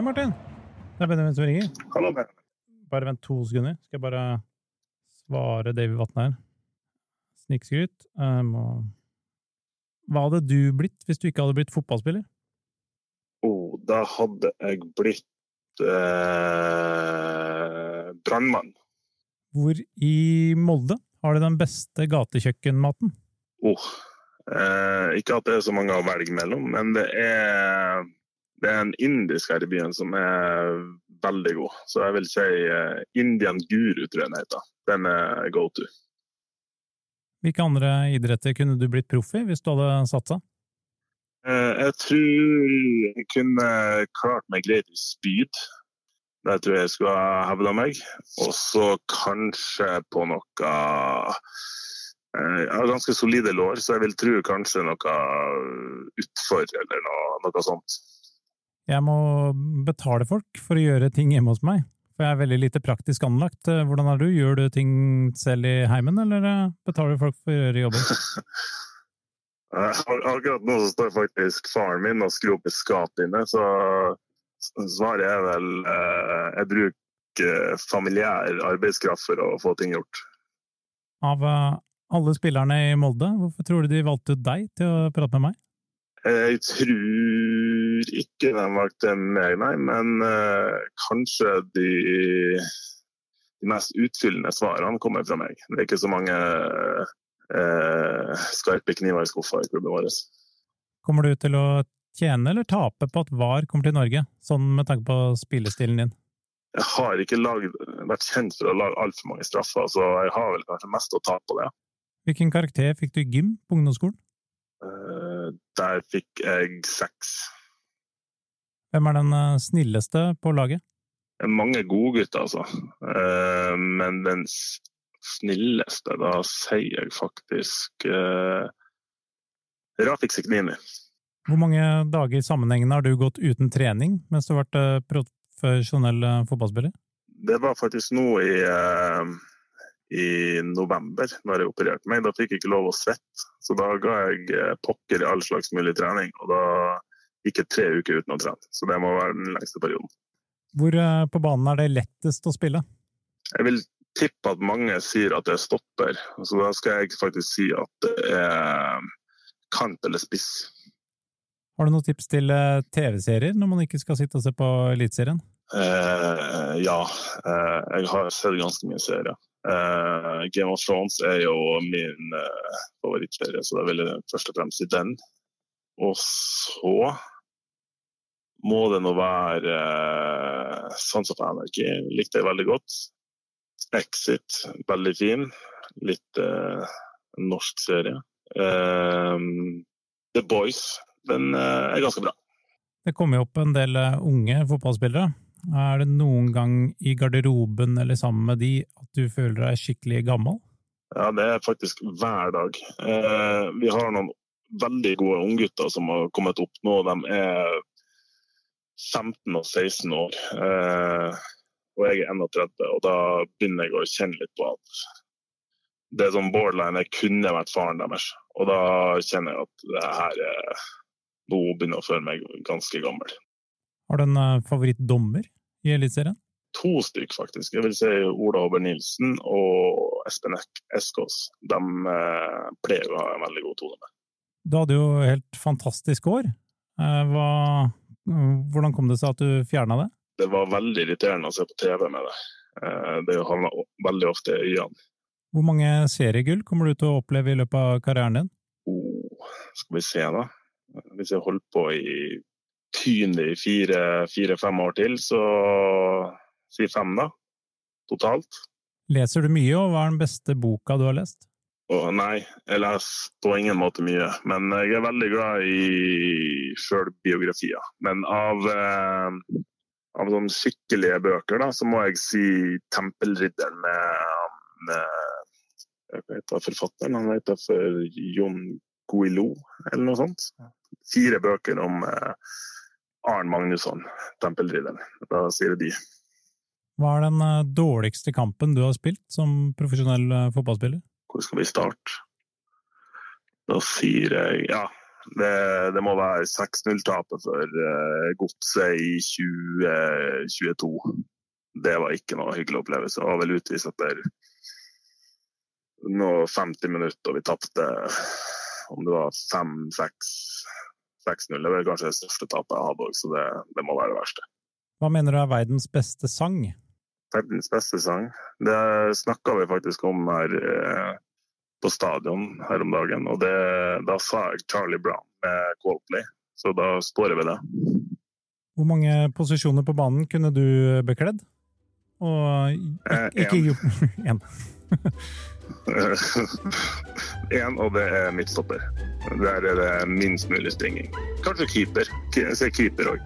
Hei, Martin. Det er Benjamin som ringer. Hallo, Benjamin. Bare vent to sekunder. Skal jeg bare svare Davy Vatn her. Snikskryt. Um, Hva hadde du blitt hvis du ikke hadde blitt fotballspiller? Oh, da hadde jeg blitt eh, brannmann. Hvor i Molde har de den beste gatekjøkkenmaten? Oh, eh, ikke at det er så mange å velge mellom, men det er, det er en indisk her i byen som er veldig god. Så jeg vil si eh, Indian Guru, tror jeg den heter. Den er go to. Hvilke andre idretter kunne du blitt proff i hvis du hadde satsa? Eh, jeg tror jeg kunne klart meg greit i spyd. Det tror jeg jeg skulle ha hevda meg. Og så kanskje på noe eh, Jeg har ganske solide lår, så jeg vil tro kanskje noe utfor eller noe, noe sånt. Jeg må betale folk for å gjøre ting hjemme hos meg. For jeg er veldig lite praktisk anlagt. Hvordan er du? Gjør du ting selv i heimen, eller eh, betaler du folk for å gjøre jobben? Eh, Akkurat nå så står faktisk faren min og skrur opp i skapet inne, så svaret er vel eh, jeg bruker familiær arbeidskraft for å få ting gjort. Av eh, alle spillerne i Molde, hvorfor tror du de valgte ut deg til å prate med meg? Jeg tror ikke de valgte meg, nei, men uh, kanskje de, de mest utfyllende svarene kommer fra meg. Det er ikke så mange uh, skarpe kniver i skuffa i klubben vår. Kommer du til å tjene eller tape på at VAR kommer til Norge, sånn med tanke på spillestilen din? Jeg har ikke laget, vært kjent for å lage altfor mange straffer, så jeg har vel kanskje mest å tape på det. Hvilken karakter fikk du i gym på ungdomsskolen? Uh, der fikk jeg seks. Hvem er den eh, snilleste på laget? Mange gode godgutter, altså. Eh, men den snilleste, da sier jeg faktisk eh, Rafik Seknini. Hvor mange dager sammenhengende har du gått uten trening mens du har vært profesjonell fotballspiller? Det var faktisk nå i, i november, når jeg opererte meg. Da fikk jeg ikke lov å svette. Så da ga jeg pokker i all slags mulig trening. Og da gikk jeg tre uker uten å trene. Så det må være den lengste perioden. Hvor eh, på banen er det lettest å spille? Jeg vil tippe at mange sier at det er stopper. Så da skal jeg faktisk si at det er kant eller spiss. Har du noen tips til eh, TV-serier når man ikke skal sitte og se på Eliteserien? Eh, ja, eh, jeg har sett ganske mye serier. Eh, Game of Thrones er jo min eh, favorittserie, så da vil jeg først og fremst si den. Og så må det nå være eh, Sons of Anarchy. Likte jeg veldig godt. Exit, veldig fin. Litt eh, norsk serie. Eh, The Boys, den eh, er ganske bra. Det kommer jo opp en del eh, unge fotballspillere. Er det noen gang i garderoben eller sammen med de at du føler deg skikkelig gammel? Ja, det er faktisk hver dag. Eh, vi har noen veldig gode unggutter som har kommet opp nå. De er 15 og 16 år. Eh, og jeg er 31, og da begynner jeg å kjenne litt på at det som sånn borderline jeg kunne vært faren deres. Og da kjenner jeg at det her er Nå begynner å føle meg ganske gammel. Har du en eh, favorittdommer i Eliteserien? To stykk, faktisk. Jeg vil si Ola Ober Nilsen og Espen Eskås. De eh, pleier å ha en veldig god tone med. Du hadde jo helt fantastisk år. Eh, Hva, hvordan kom det seg at du fjerna det? det var veldig irriterende å se på TV med det. Eh, Det havna veldig ofte i øynene. Hvor mange seriegull kommer du til å oppleve i løpet av karrieren din? Oh, skal vi se, da. Hvis jeg holder på i tyne i fire-fem år til, så si fem, da. Totalt. Leser du mye, og hva er den beste boka du har lest? Og nei, jeg leser på ingen måte mye. Men jeg er veldig glad i sjølbiografier. Men av, eh, av sånne skikkelige bøker, da, så må jeg si 'Tempelridderen' med, med Hva heter forfatteren? Han heter for Jon Guillou, eller noe sånt. Fire bøker om eh, Arn Magnusson, 'Tempelridderen'. Da sier det de. Hva er den eh, dårligste kampen du har spilt som profesjonell eh, fotballspiller? Hvor skal vi starte? Da sier jeg ja, Det, det må være 6-0-tapet for uh, Godset i 2022. Det var ikke noe hyggelig opplevelse. Det var vel utvist etter noe 50 minutter, og vi tapte om det var 5-6. 6-0 er var kanskje det største tapet jeg hadde òg, så det, det, må være det verste. Hva mener du er verdens beste sang? Verdens beste sang? Det snakka vi faktisk om her eh, på stadion her om dagen, og det, da sa jeg Charlie Brown med Coldplay, så da står jeg ved det. Hvor mange posisjoner på banen kunne du bekledd? Og ikke Én. Én, og det er midtstopper. Der er det minst mulig springing. Kanskje keeper. Se keeper òg.